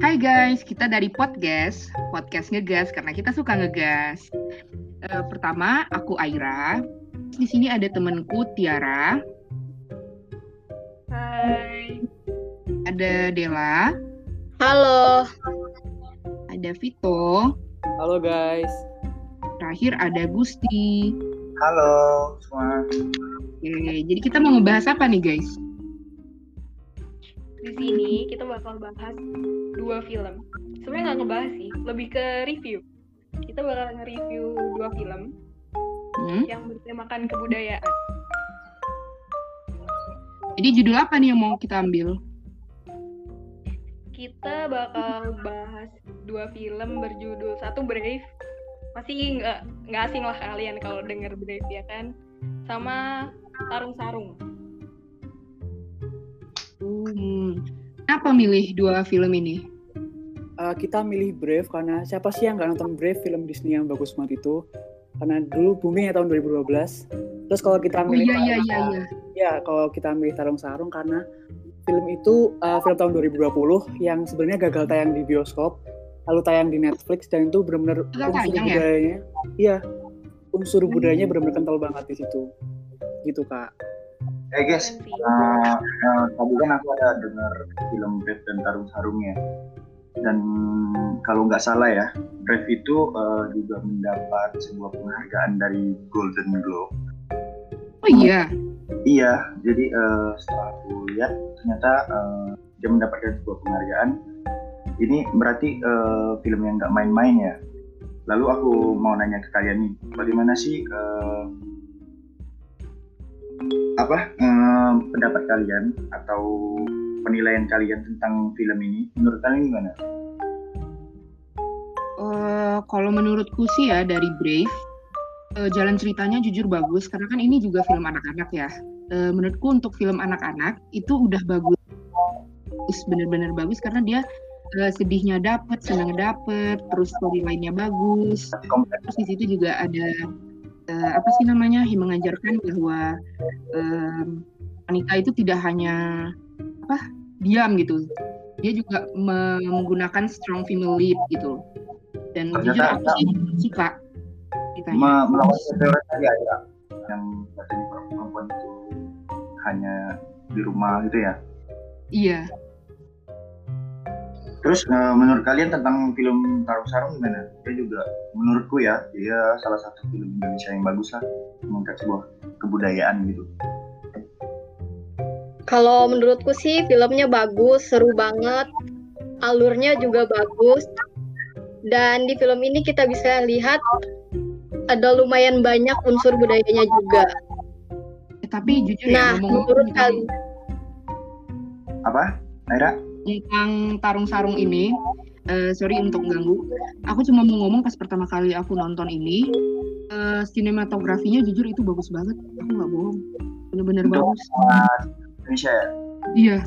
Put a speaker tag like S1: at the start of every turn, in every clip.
S1: Hai guys, kita dari Podcast, Podcast Ngegas karena kita suka ngegas. Uh, pertama, aku Aira. Di sini ada temanku Tiara.
S2: Hai.
S1: Ada Dela.
S3: Halo.
S1: Ada Vito.
S4: Halo guys.
S1: Terakhir ada Gusti.
S5: Halo semua.
S1: Oke, jadi kita mau ngebahas apa nih guys?
S2: Di sini kita bakal bahas dua film. Sebenarnya nggak ngebahas sih, lebih ke review. Kita bakal nge-review dua film
S1: Hmm?
S2: yang bertemakan kebudayaan.
S1: Jadi judul apa nih yang mau kita ambil?
S2: Kita bakal bahas dua film berjudul satu Brave. Masih nggak nggak asing lah kalian kalau denger Brave ya kan? Sama Tarung Sarung.
S1: Hmm. Kenapa milih dua film ini?
S4: Uh, kita milih Brave karena siapa sih yang nggak nonton Brave film Disney yang bagus banget itu? Karena dulu booming ya tahun 2012. Terus kalau kita
S1: Oh
S4: milih
S1: iya iya iya
S4: Sarung-
S1: iya.
S4: ya kalau kita milih Tarung Sarung karena film itu uh, film tahun 2020 yang sebenarnya gagal tayang di bioskop, lalu tayang di Netflix dan itu benar-benar
S1: Gagal
S4: unsur
S1: ya?
S4: budayanya, iya unsur
S1: Hmm.
S4: budayanya benar-benar kental banget di situ, gitu kak.
S5: Eh guys, uh, uh, tadi kan aku ada dengar film Brave dan Tarung Sarungnya. Dan kalau nggak salah ya, Brave itu uh, juga mendapat sebuah penghargaan dari Golden Globe.
S1: Oh iya.
S5: Iya, jadi uh, setelah aku lihat ternyata uh, dia mendapatkan sebuah penghargaan. Ini berarti uh, film yang nggak main-main ya. Lalu aku mau nanya ke kalian nih, bagaimana sih uh, apa uh, pendapat kalian atau penilaian kalian tentang film ini? Menurut kalian gimana?
S1: Eh, kalau menurutku sih ya dari Brave, eh, jalan ceritanya jujur bagus karena kan ini juga film anak-anak ya. Eh, menurutku untuk film anak-anak itu udah bagus, bener-bener bagus karena dia eh, sedihnya dapet, senangnya dapet, terus storyline-nya bagus. Terus di situ juga ada eh, apa sih namanya mengajarkan bahwa em, wanita itu tidak hanya apa diam gitu, dia juga menggunakan strong female lead gitu. Dan
S5: Ternyata
S1: jujur aku sih suka.
S5: Me- melawan ya, ya, yang katanya perempuan itu hanya di rumah gitu ya.
S1: Iya.
S5: Terus eh, menurut kalian tentang film Tarung Sarung gimana? Dia juga menurutku ya, dia salah satu film Indonesia yang bagus lah mengangkat sebuah kebudayaan gitu.
S3: Kalau menurutku sih filmnya bagus, seru banget. Alurnya juga bagus. Dan di film ini kita bisa lihat ada lumayan banyak unsur budayanya juga.
S1: Eh, tapi jujur
S3: Nah,
S1: ya
S3: menurut kalian
S5: Apa? Aira?
S1: Tentang tarung sarung ini, eh, sorry untuk ganggu. Aku cuma mau ngomong pas pertama kali aku nonton ini, eh, sinematografinya jujur itu bagus banget. Aku nggak bohong, bener-bener bagus.
S5: uh, Indonesia ya?
S1: Iya.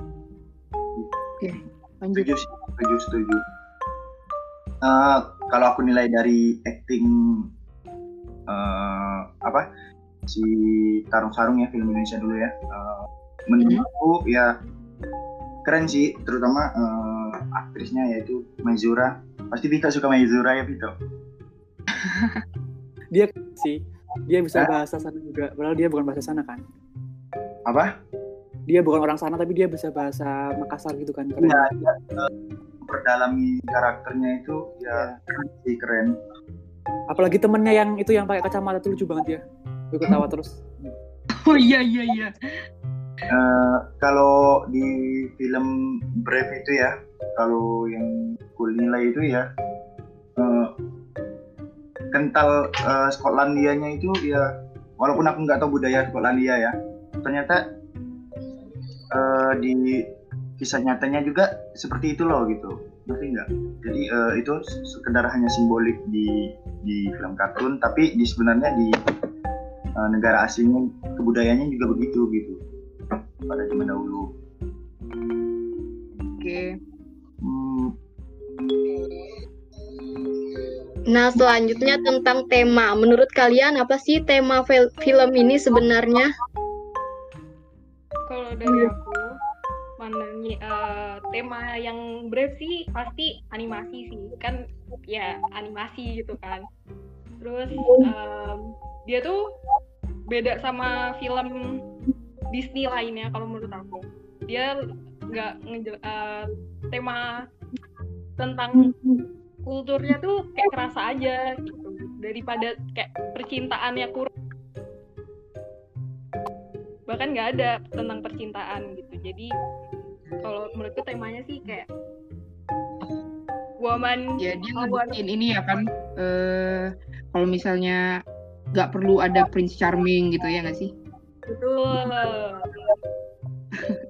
S1: Oke, lanjut.
S5: Setuju setuju, setuju. Eh, kalau aku nilai dari acting eh, apa si Tarung Sarung ya film Indonesia dulu ya, eh, menurutku ya keren sih, terutama eh, aktrisnya yaitu Maizura. Pasti Vito suka Maizura ya Vito.
S4: Dia sih, dia bisa
S5: Hah?
S4: bahasa sana juga, padahal dia bukan bahasa sana kan.
S5: Apa?
S4: Dia bukan orang sana tapi dia bisa bahasa Makassar gitu kan. Keren.
S5: Dia eh, memperdalami karakternya itu ya keren sih keren.
S4: Apalagi temennya yang itu yang pakai kacamata tuh lucu banget ya. Gue ketawa terus.
S1: Oh iya iya iya.
S5: Eh, kalau di film Brave itu ya, kalau yang ku nilai itu ya eh, kental eh, Skotlandianya itu ya, walaupun aku nggak tahu budaya Skotlandia ya, ternyata eh, di kisah nyatanya juga seperti itu loh gitu, ngerti nggak? Jadi eh, itu sekedar hanya simbolik di di film kartun, tapi di sebenarnya di eh, negara aslinya kebudayaannya juga begitu gitu pada zaman dahulu.
S1: Oke.
S5: Hmm,
S3: Nah, selanjutnya tentang tema. Menurut kalian apa sih tema fil- film ini sebenarnya?
S2: Kalau dari aku, pandangnya eh, tema yang Brave sih pasti animasi sih kan ya animasi gitu kan terus em, dia tuh beda sama film Disney lainnya kalau menurut aku dia nggak ngejel- eh, tema tentang kulturnya tuh kayak kerasa aja gitu daripada kayak percintaannya kurang bahkan nggak ada tentang percintaan gitu jadi kalau menurutku temanya sih kayak woman
S1: Ya dia
S2: Awal.
S1: ngebuktiin ini ya kan. eh kalau misalnya nggak perlu ada Prince Charming gitu ya nggak sih?
S2: Betul.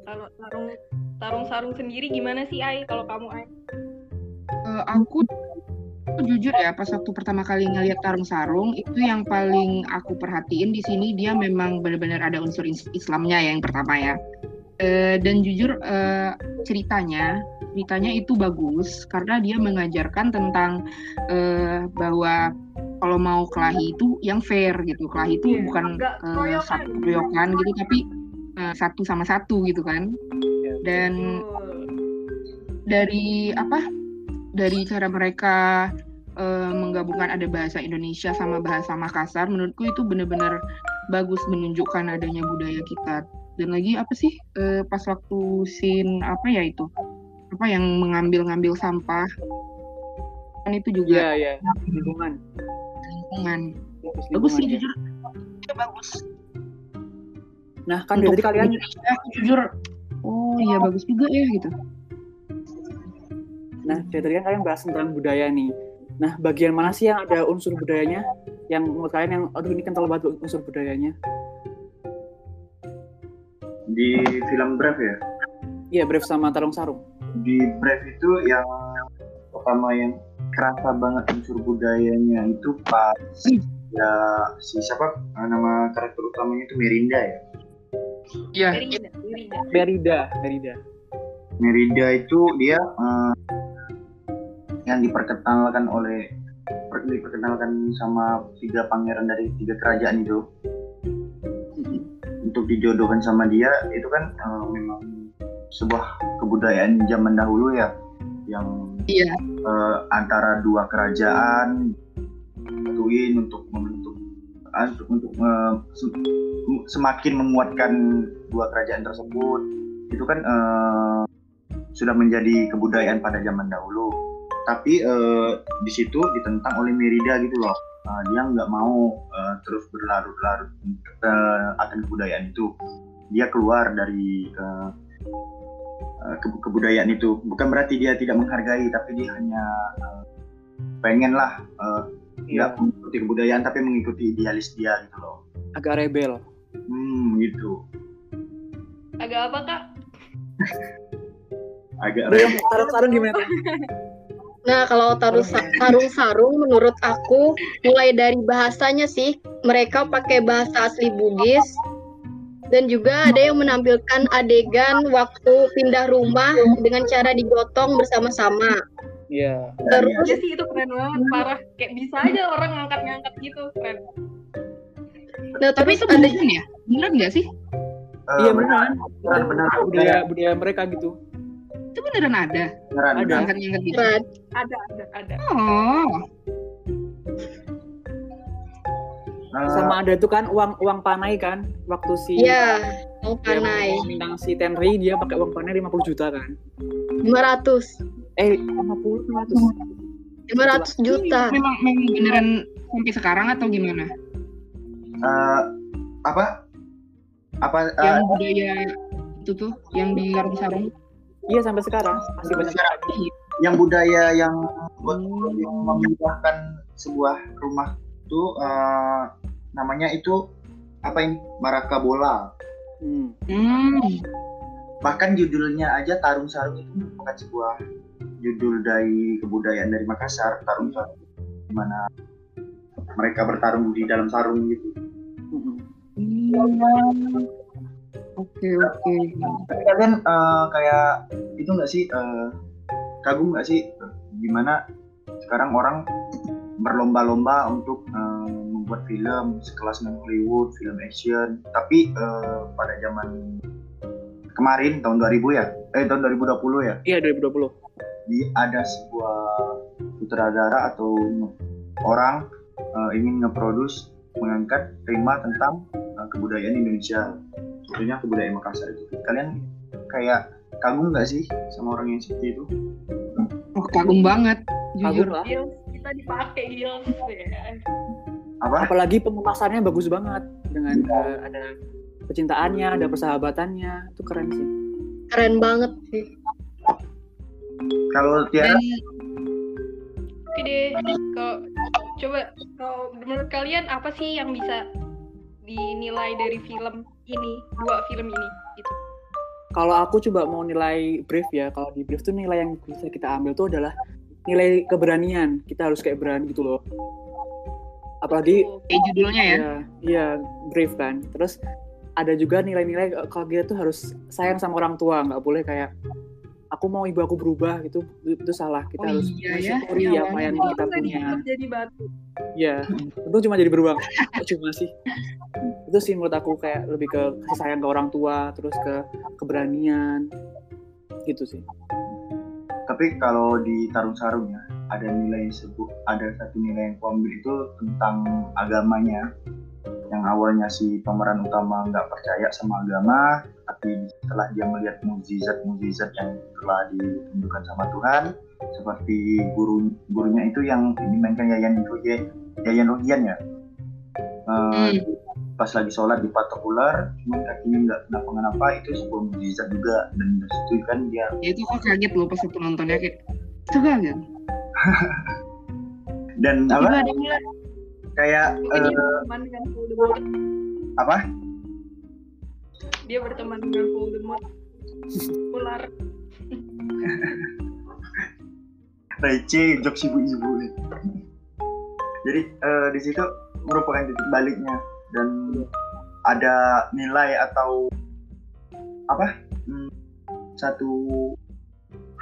S2: Kalau tarung tarung sarung sendiri gimana sih Ai? Kalau kamu Ai?
S1: Eh, aku jujur ya pas waktu pertama kali ngeliat Tarung Sarung itu yang paling aku perhatiin di sini dia memang benar-benar ada unsur is- Islamnya ya yang pertama ya. Eh, dan jujur eh, ceritanya ceritanya itu bagus karena dia mengajarkan tentang eh, bahwa kalau mau kelahi itu yang fair gitu kelahi itu
S2: Iya,
S1: bukan
S2: keroyokan.
S1: satu keroyokan gitu tapi eh, satu sama satu gitu kan dan
S2: Betul.
S1: dari apa dari cara mereka eh, menggabungkan ada bahasa Indonesia sama bahasa Makassar menurutku itu benar-benar bagus menunjukkan adanya budaya kita dan lagi apa sih eh, pas waktu scene apa ya itu apa yang mengambil-ngambil sampah kan itu juga
S4: Iya, iya. Lingkungan.
S1: lingkungan bagus sih
S4: ya.
S1: jujur itu bagus
S4: Nah, kan dari kalian
S1: aku jujur oh iya bagus juga ya gitu
S4: Nah, dari tadi kan kalian bahas tentang budaya nih. Nah, bagian mana sih yang ada unsur budayanya? Yang menurut kalian yang, aduh ini kental banget unsur budayanya.
S5: Di film Brave ya.
S4: Iya, Brave sama Tarung Sarung.
S5: Di Brave itu yang pertama yang kerasa banget unsur budayanya itu pas ya si siapa eh, nama karakter utamanya itu Merinda ya.
S1: iya
S2: Merida, Merida.
S4: Merida, Merida.
S5: Merida itu dia eh, yang diperkenalkan oleh per- diperkenalkan sama tiga pangeran dari tiga kerajaan itu untuk dijodohkan sama dia itu kan eh, memang sebuah kebudayaan zaman dahulu ya yang
S1: iya.
S5: eh, antara dua kerajaan satuin untuk membentuk ah, untuk untuk sem- semakin menguatkan dua kerajaan tersebut. Itu kan eh, sudah menjadi kebudayaan pada zaman dahulu. Tapi eh, di situ ditentang oleh Merida gitu loh. Eh, dia nggak mau eh, terus berlarut-larut eh, akan kebudayaan itu. Dia keluar dari eh, eh, ke- kebudayaan itu. Bukan berarti dia tidak menghargai tapi dia hanya eh, pengen lah eh,
S4: Iya,
S5: nggak mengikuti kebudayaan tapi mengikuti idealis dia gitu loh.
S4: Agak rebel.
S5: hmm gitu.
S2: Agak apa kak?
S5: Agak
S4: Brave,
S5: repot
S4: Tarung Sarung gimana?
S3: Nah, kalau tarung tarung sarung menurut aku mulai dari bahasanya sih, mereka pakai bahasa asli Bugis dan juga ada yang menampilkan adegan waktu pindah rumah dengan cara digotong bersama-sama.
S4: Iya.
S3: Terus
S2: Iya sih itu keren banget parah kayak bisa aja orang ngangkat-ngangkat gitu keren
S3: nah,
S1: tapi itu
S3: ada
S1: beneran ya beneran nggak sih
S5: Eh,
S4: Iya beneran.
S5: benar benar
S4: Budaya budaya mereka gitu.
S1: itu beneran ada
S5: beneran
S4: Ada.
S1: angkat-angkat gitu
S3: Berat.
S2: ada ada ada
S1: oh
S5: Eh,
S4: Sama ada tuh kan uang uang panai kan waktu si
S3: Ya, mau
S4: dia
S3: panai.
S4: si Tenri dia pakai uang panai 50 juta kan.
S3: 500.
S4: Eh 50 100.
S3: 500 juta.
S1: memang memang beneran sampai sekarang atau gimana
S5: eh, apa apa eh,
S1: yang budaya itu tuh yang di Sarung Sarung
S4: Iya sampai sekarang masih banyak
S5: sekarang yang budaya yang yang memindahkan sebuah rumah itu eh, namanya itu apa ini Maraka Bola
S4: Hmm.
S1: hmm.
S5: bahkan judulnya aja Tarung Sarung itu bukan sebuah judul dari kebudayaan dari Makassar Tarung Sarung di mana mereka bertarung di dalam sarung gitu
S4: Hmm.
S1: Hmm. oke oke
S5: tapi kalian eh, kayak itu nggak sih eh, kagum nggak sih gimana sekarang orang berlomba-lomba untuk eh, membuat film sekelas dengan Hollywood film action tapi eh, pada zaman kemarin tahun 2000 ya eh tahun 2020 ya
S4: Iya 2020.
S5: di ada sebuah sutradara atau orang eh, ingin ngeproduce mengangkat tema tentang eh, kebudayaan Indonesia tentunya kebudayaan Makassar itu kalian kayak kagum nggak sih sama orang yang seperti itu
S1: Oh, kagum banget.
S4: Kagum
S1: Jujur.
S4: lah.
S2: Kita dipakai Gils ya.
S5: apa
S4: Apalagi pengemasannya bagus banget dengan eh, ada kecintaannya, ada persahabatannya, itu keren sih.
S3: Keren banget sih.
S5: kalau Tiara
S1: Dan
S2: Oke deh, kalau coba kalau menurut kalian apa sih yang bisa dinilai dari film ini, dua film ini gitu.
S4: Kalau aku coba mau nilai brief ya, kalau di brief tuh nilai yang bisa kita ambil tuh adalah nilai keberanian. Kita harus kayak berani gitu loh. Apalagi
S1: kayak judulnya ya.
S4: Iya, iya brief kan. Terus ada juga nilai-nilai eh, kalau kita tuh harus sayang sama orang tua, nggak boleh kayak aku mau ibu aku berubah gitu itu salah. Kita
S1: Oh
S4: harus
S1: iya ya,
S4: mensyukuri
S1: iya
S4: apa yang kita punya.
S2: dianggap jadi batu.
S4: Iya, itu cuma jadi beruang. cuma sih. Itu sih menurut aku kayak lebih ke kasih sayang ke orang tua, terus ke keberanian, gitu sih.
S5: Tapi kalau di Tarung Sarung ya ada nilai sebut ada satu nilai yang kuambil itu tentang agamanya yang awalnya si pemeran utama nggak percaya sama agama tapi setelah dia melihat mukjizat-mukjizat yang telah ditunjukkan sama Tuhan seperti guru gurunya itu yang dimainkan Yayan Ruhian Yayan Ruhian ya Eh,
S1: Hmm.
S5: Pas lagi sholat dipatok ular cuman kakinya nggak kenapa-kenapa itu sebuah mukjizat juga dan dari situ kan dia
S1: Ya itu kok kaget loh pas aku nontonnya kayak itu kaget.
S5: dan apa kayak
S2: berteman dengan Voldemort.
S5: apa
S2: Dia berteman dengan Voldemort. Ular.
S5: receh jokes ibu-ibu jadi eh, di situ merupakan titik baliknya dan ada nilai atau apa hmm, satu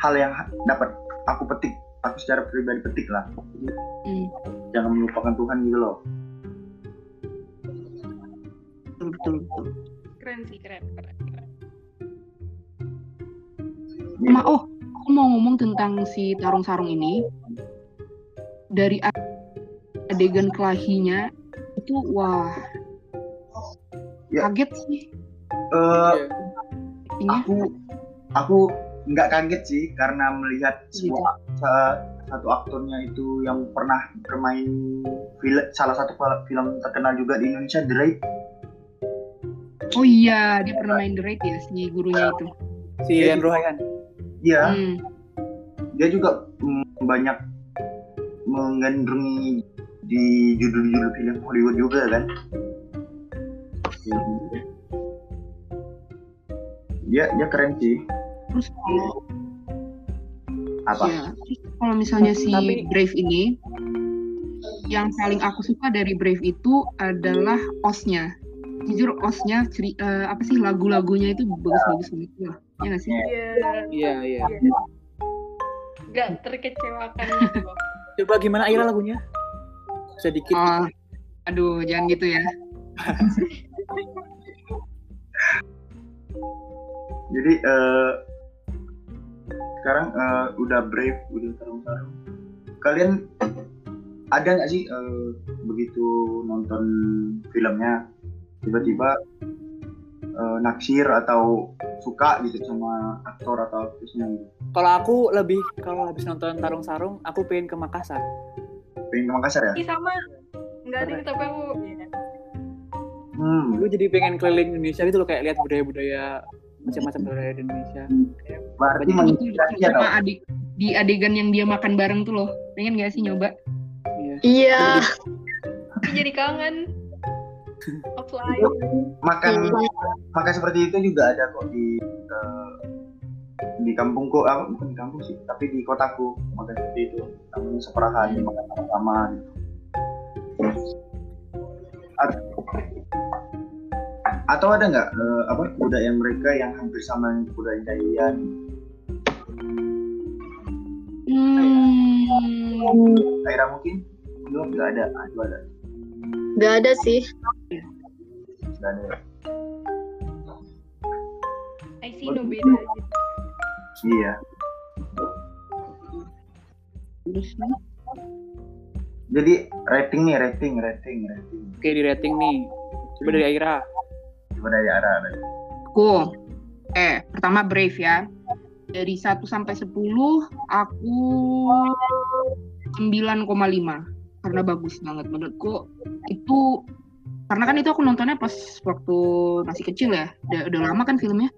S5: hal yang dapat aku petik aku secara pribadi petik lah Jadi,
S1: Hmm.
S5: jangan melupakan Tuhan gitu loh
S1: Betul betul betul.
S2: Keren sih, keren, keren, keren.
S1: Ma, oh, aku mau ngomong tentang si Tarung Sarung ini. Dari adegan kelahinya itu wah
S5: Ya.
S1: kaget sih
S5: Eh,
S4: Iya.
S1: ini.
S5: aku aku nggak kaget sih karena melihat sebuah sa- satu aktornya itu yang pernah bermain film salah satu fil- film terkenal juga di Indonesia Drake
S1: Oh iya, dia pernah main The Raid ya si gurunya itu.
S4: Si Rian Rohayan.
S5: Iya,
S1: Hmm.
S5: dia juga mm, banyak menggandrungi di judul-judul film Hollywood juga kan. Dia dia keren sih.
S1: Terus kalau
S5: Apa?
S1: ya, kalau misalnya si
S4: Tapi-
S1: Brave ini yang paling aku suka dari Brave itu adalah osnya. Jujur osnya ceri- eh, apa sih lagu-lagunya itu bagus-bagus banget lah. Ya nggak sih?
S2: Iya,
S4: Iya, iya.
S2: nggak terkecewakan gitu.
S4: Coba gimana Ira lagunya? Sedikit.
S1: Oh, aduh, jangan gitu ya.
S5: Jadi eh, sekarang eh, udah brave, udah tarung-tarung. Kalian ada nggak sih eh, begitu nonton filmnya tiba-tiba eh, naksir atau suka gitu sama aktor atau aktrisnya gitu?
S4: Kalau aku lebih kalau habis nonton Tarung Sarung, aku pengen ke Makassar.
S5: Pengen ke Makassar ya?
S2: Ih sama, nggak ada tapi aku. Iya.
S5: Hmm.
S4: Gue jadi pengen keliling Indonesia gitu loh kayak lihat budaya-budaya macam-macam budaya di Indonesia.
S5: Berarti
S4: Banyak.
S5: menginspirasi ya
S1: Sama
S5: tau?
S1: adik di adegan yang dia makan bareng tuh loh. Pengen gak sih nyoba?
S4: Iya.
S3: Iya.
S2: Tapi jadi kangen. Offline.
S5: Makan
S3: Iya.
S5: makan seperti itu juga ada kok di eh, di kampungku, ah, bukan di kampung sih, tapi di kotaku makan seperti itu. Namanya seperahan, makan sama-sama gitu. At- atau ada nggak eh, apa budaya mereka yang hampir sama dengan budaya kalian?
S1: Hmm.
S5: Daerah mungkin? Belum nggak ada, ah, ada,
S3: Gak ada sih.
S5: nggak ada. ya.
S2: I see no beda.
S5: Iya. Jadi rating nih, rating, rating, rating.
S4: Oke di rating nih. Coba dari Aira.
S5: Coba dari arah.
S1: aku eh pertama Brave ya. Dari 1 sampai 10 aku 9,5 karena bagus banget menurutku. Itu karena kan itu aku nontonnya pas waktu masih kecil ya. Udah, udah lama kan filmnya?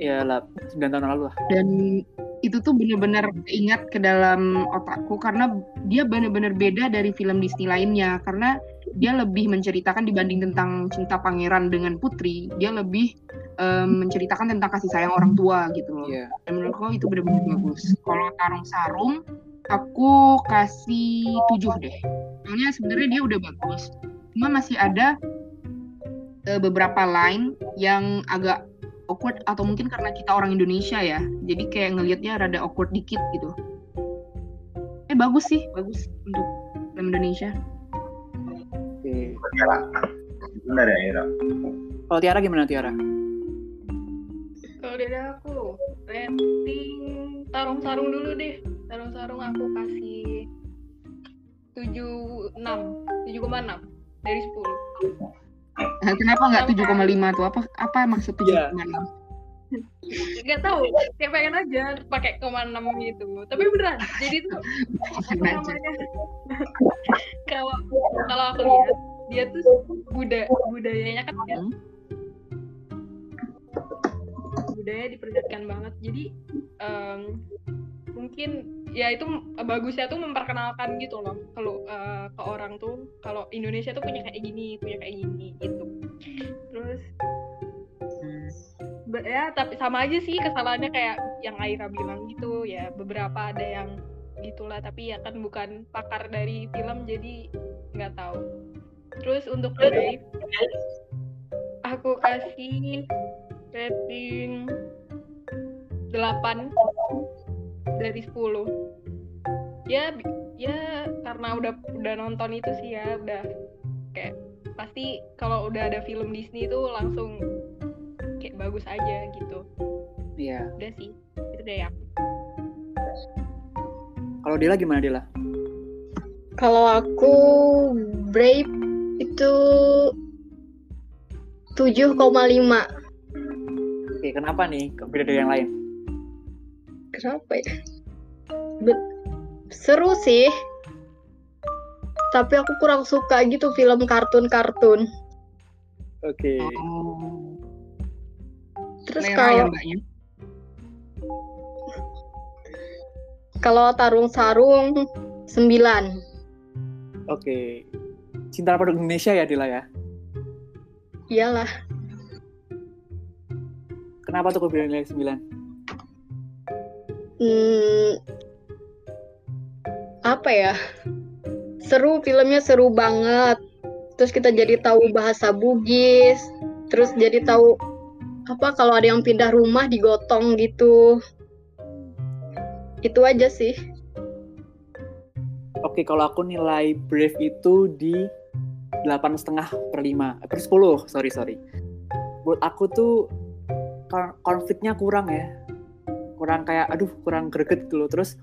S4: Ya lah 9 tahun lalu lah.
S1: dan itu tuh bener-bener ingat ke dalam otakku. Karena dia bener-bener beda dari film Disney lainnya. Karena dia lebih menceritakan dibanding tentang cinta pangeran dengan putri dia lebih em, menceritakan tentang kasih sayang orang tua gitu loh.
S4: Iya.
S1: dan menurutku itu bener-bener bagus. Kalau tarung sarung aku kasih 7 deh. Soalnya sebenarnya dia udah bagus. Cuma masih ada eh, beberapa line yang agak awkward atau mungkin karena kita orang Indonesia ya. Jadi kayak ngelihatnya rada awkward dikit gitu. Eh bagus sih. Bagus. Untuk film Indonesia
S4: Oke.
S5: Tiara. Itu dari Aira.
S4: Kalau Tiara gimana Tiara?
S2: Kalau dari aku, rating tarung-sarung dulu deh. Tarung-sarung aku kasih 76, 7,6 dari 10.
S1: Nah, kenapa nggak 7,5 tuh apa apa maksud
S4: Iya.
S1: 7,6
S2: Gak tahu, kayak pengen aja pakai koma 6 gitu. Tapi beneran, jadi tuh
S1: aja.
S2: namanya? kalau kalau aku lihat dia tuh buda budayanya kan ya,
S1: Hmm.
S2: budaya diperlihatkan banget jadi em, mungkin ya itu bagusnya tuh memperkenalkan gitu loh kalau eh, ke orang tuh kalau Indonesia tuh punya kayak gini punya kayak gini gitu terus ya tapi sama aja sih kesalahannya kayak yang Aira bilang gitu ya beberapa ada yang gitulah tapi ya kan bukan pakar dari film jadi nggak tahu. Terus untuk Brave aku kasih rating 8 dari 10 ya ya karena udah udah nonton itu sih ya udah kayak pasti kalau udah ada film Disney itu langsung kayak bagus aja gitu
S4: Iya.
S2: udah sih itu dari aku
S4: Kalau Dila gimana Dila?
S3: Kalau aku Brave itu 7,5.
S4: Oke, kenapa nih kok beda dari yang lain?
S3: Kenapa ya? Be- seru sih. Tapi aku kurang suka gitu film kartun-kartun.
S4: Oke.
S1: Oh.
S3: Terus
S1: ya
S3: kalau
S1: mbaknya
S3: kalau tarung sarung 9.
S4: Oke. Cinta produk Indonesia ya Dila ya?
S3: Iyalah.
S4: Kenapa tuh kok beda nilai 9?
S3: Hmm, apa ya? Seru filmnya seru banget. Terus kita jadi tahu bahasa Bugis. Terus jadi tahu apa kalau ada yang pindah rumah digotong gitu. Itu aja sih.
S4: Oke, kalau aku nilai Brave itu di 8,5 per 5. Eh, per 10, sorry, sorry. Buat aku tuh kon- konfliknya kurang ya. Kurang kayak, aduh, kurang greget gitu loh. Terus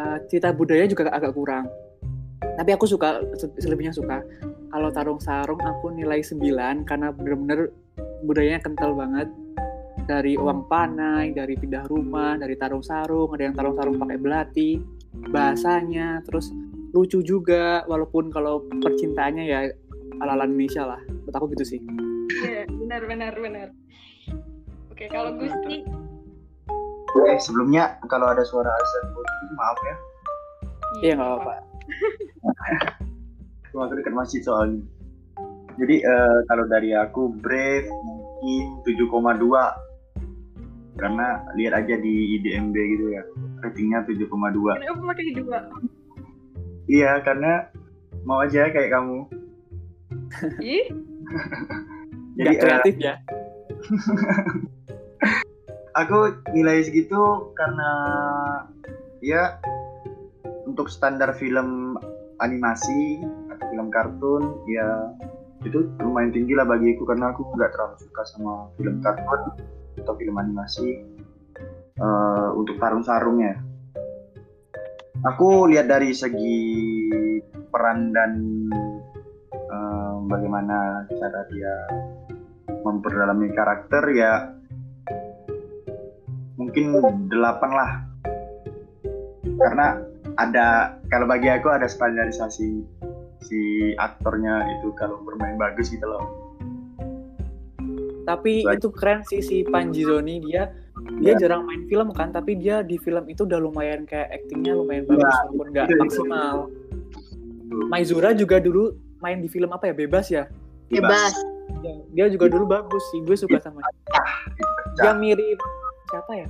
S4: eh, cerita budaya juga agak kurang. Tapi aku suka, se- selebihnya suka. Kalau Tarung Sarung aku nilai 9 karena bener-bener budayanya kental banget. Dari uang panai, dari pindah rumah, dari tarung sarung, ada yang tarung sarung pakai belati, bahasanya, terus lucu juga walaupun kalau percintaannya ya ala-ala Indonesia lah. Menurut aku gitu sih.
S2: Iya, benar benar benar. Oke, kalau Gusti
S5: Eh sebelumnya kalau ada suara azan maaf ya.
S4: Iya nggak apa-apa.
S5: Cuma aku dekat masjid soalnya. Jadi eh, kalau dari aku Brave mungkin 7,2 karena lihat aja di IDMB gitu ya ratingnya 7,2
S2: Kenapa pakai dua?
S5: iya karena mau aja kayak kamu
S2: Ih,
S5: jadi eh,
S4: kreatif ya.
S5: aku nilai segitu karena ya untuk standar film animasi atau film kartun ya itu lumayan tinggi lah bagiku karena aku nggak terlalu suka sama film kartun atau film animasi eh, untuk tarung-sarungnya. Aku lihat dari segi peran dan eh, bagaimana cara dia memperdalami karakter ya mungkin delapan lah karena ada kalau bagi aku ada standarisasi si aktornya itu kalau bermain bagus gitu loh
S4: Tapi
S5: Baik.
S4: itu keren sih si Panji Zoni dia dia
S5: Ya.
S4: jarang main film kan tapi dia di film itu udah lumayan kayak aktingnya lumayan bagus
S5: Ya,
S4: walaupun nggak
S5: itu.
S4: maksimal. Maizura juga dulu main di film apa ya bebas ya
S3: Bebas.
S4: Ya, dia juga dulu bagus sih gue suka sama dia. dia mirip siapa ya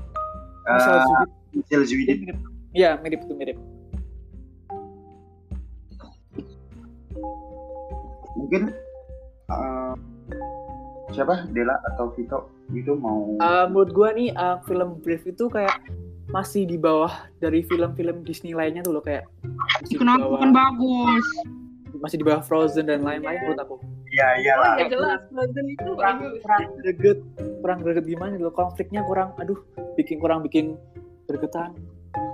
S4: Michelle
S5: Eh, Michelle
S4: Dia
S5: Zudit
S4: mirip Iya mirip tuh mirip
S5: mungkin eh, siapa? Dela atau Vito? Itu mau
S4: Eh, menurut gue nih eh, film Brave itu kayak masih di bawah dari film-film Disney lainnya tuh loh kayak masih
S1: Kenapa
S4: bawah
S1: kan bagus?
S4: masih di bawah Frozen dan lain-lain menurut aku.
S5: Ya
S2: Oh
S5: iyalah
S2: ya jelas, Frozen itu
S4: kurang
S2: bagus.
S4: kurang greget kurang greget gimana gitu loh konfliknya kurang aduh bikin kurang bikin gregetan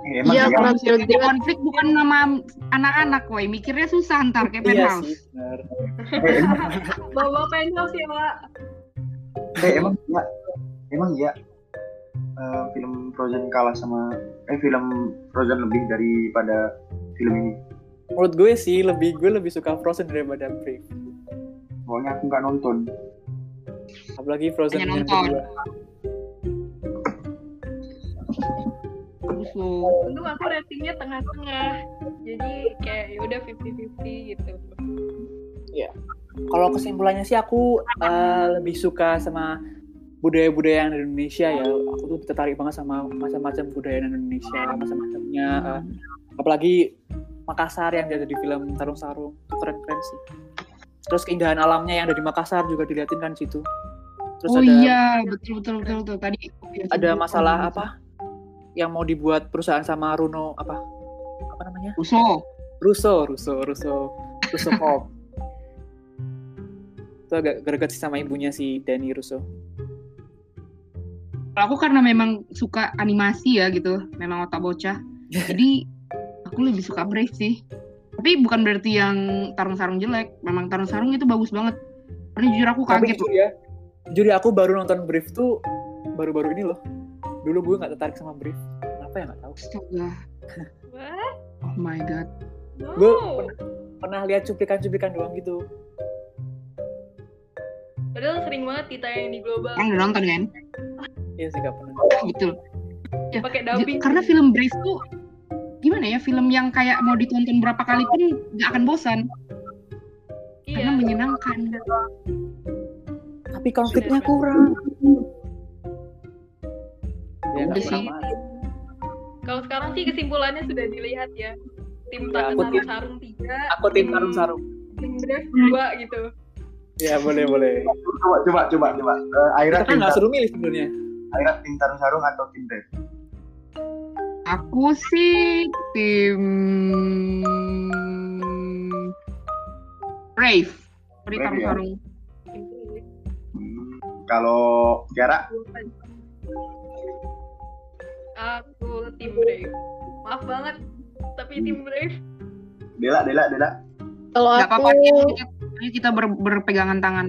S3: Iya,
S5: ya,
S3: greget.
S1: konflik bukan nama anak-anak, woi. Mikirnya susah ntar kayak
S4: iya
S1: penthouse.
S4: sih benar
S5: eh, emang,
S2: Bawa penthouse ya, Pak.
S5: eh, emang ya emang ya eh, film Frozen kalah sama eh film Frozen lebih daripada film ini
S4: menurut gue sih lebih gue lebih suka Frozen daripada Brave
S5: pokoknya aku nggak nonton
S4: apalagi Frozen
S1: Hanya
S4: yang
S1: nonton.
S4: kedua
S1: Bagus loh.
S2: Untung aku ratingnya tengah-tengah. Jadi kayak ya udah 50-50 gitu.
S4: kalau kesimpulannya sih aku eh, lebih suka sama budaya-budaya yang di Indonesia ya aku tuh tertarik banget sama macam-macam budaya Indonesia macam-macamnya eh, apalagi Makassar yang ada di film Tarung Sarung itu keren-keren sih terus keindahan alamnya yang ada di Makassar juga diliatin kan situ terus
S1: oh
S4: ada
S1: iya, betul betul betul betul. Tadi
S4: ada masalah apa yang mau dibuat perusahaan sama Runo apa apa namanya
S1: Russo.
S4: Russo Russo Russo Russo Corp itu agak greget sih sama ibunya si Danny Russo
S1: aku karena memang suka animasi ya gitu, memang otak bocah. Jadi aku lebih suka Brave sih. Tapi bukan berarti yang tarung sarung jelek. Memang tarung sarung itu bagus banget. Karena jujur aku
S4: tapi
S1: kaget
S4: jujur ya jujur ya, aku baru nonton Brief tuh baru-baru ini loh dulu gue nggak tertarik sama Brief kenapa ya nggak tahu
S1: Astaga.
S2: What?
S1: Oh my god.
S2: No.
S4: gue pernah, pernah lihat cuplikan-cuplikan doang gitu
S2: Padahal sering banget ditayang di global.
S1: Kan udah nonton kan?
S4: iya sih nggak pernah
S1: Betul. Ya,
S2: Pakai dubbing.
S1: karena film Brave tuh gimana ya film yang kayak mau ditonton berapa kali pun nggak akan bosan karena
S2: Iya.
S1: menyenangkan
S4: tapi konfliknya kurang ya
S1: Udah sih.
S2: Kalau sekarang sih kesimpulannya sudah dilihat ya. Tim
S4: Ya, aku
S2: Sarung
S4: tim-
S2: Sarung 3,
S4: aku tim sarung sarung
S2: tim Brave 2 gitu.
S4: ya boleh boleh
S5: coba coba coba coba Eh, Aira
S4: kita kan
S5: tim
S4: nggak suruh milih sebenarnya
S5: Aira tim tarung sarung atau tim Brave
S1: aku sih tim Brave
S5: Brave
S1: tarung
S5: ya?
S1: sarung
S2: Tim Brave.
S5: Hmm, kalau Tiara
S2: Aku tim Brave. Maaf banget, tapi tim Brave.
S5: Dela Dela Dela.
S3: Kalau aku,
S1: apa-apa ayo kita, ayo kita ber- berpegangan tangan.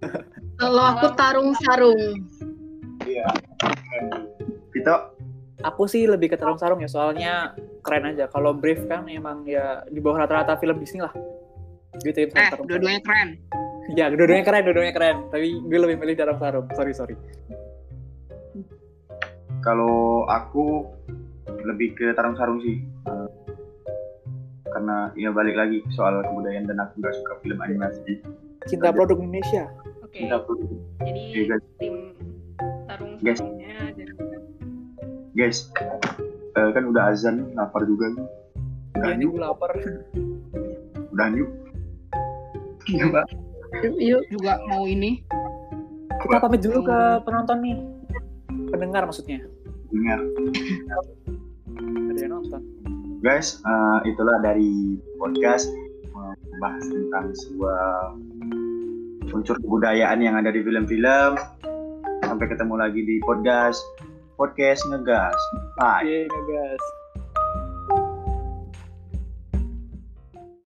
S3: Kalau aku tarung sarung.
S5: iya. Vito?
S4: Aku sih lebih ke tarung sarung ya soalnya keren aja. Kalau Brave kan emang ya di bawah rata-rata film Disney lah. Gitu ya
S1: eh
S4: tarung sarung.
S1: dua-duanya keren.
S4: Ya dua-duanya keren dua-duanya keren. Tapi gue lebih milih tarung sarung. Sorry sorry
S5: kalau aku lebih ke tarung sarung sih. Karena ya balik lagi soal kebudayaan dan aku nggak suka film animasi
S4: cinta produk Indonesia.
S2: Oke,
S5: kita perlu
S2: jadi
S5: Oke, guys.
S2: tim Sarung
S5: Guys.
S2: Sarungnya dan
S5: guys eh, kan udah azan lapar juga nih. Udah
S4: ya
S5: yuk.
S4: Lapar.
S5: Udah yuk. Iya mbak.
S3: Yuk, yuk.
S1: juga mau ini.
S4: Kita pamit dulu ke penonton nih pendengar maksudnya
S5: dengar
S4: ada yang nonton
S5: guys eh, itulah dari podcast membahas tentang sebuah unsur kebudayaan yang ada di film-film. Sampai ketemu lagi di podcast podcast ngegas. Bye.
S4: Oke, guys.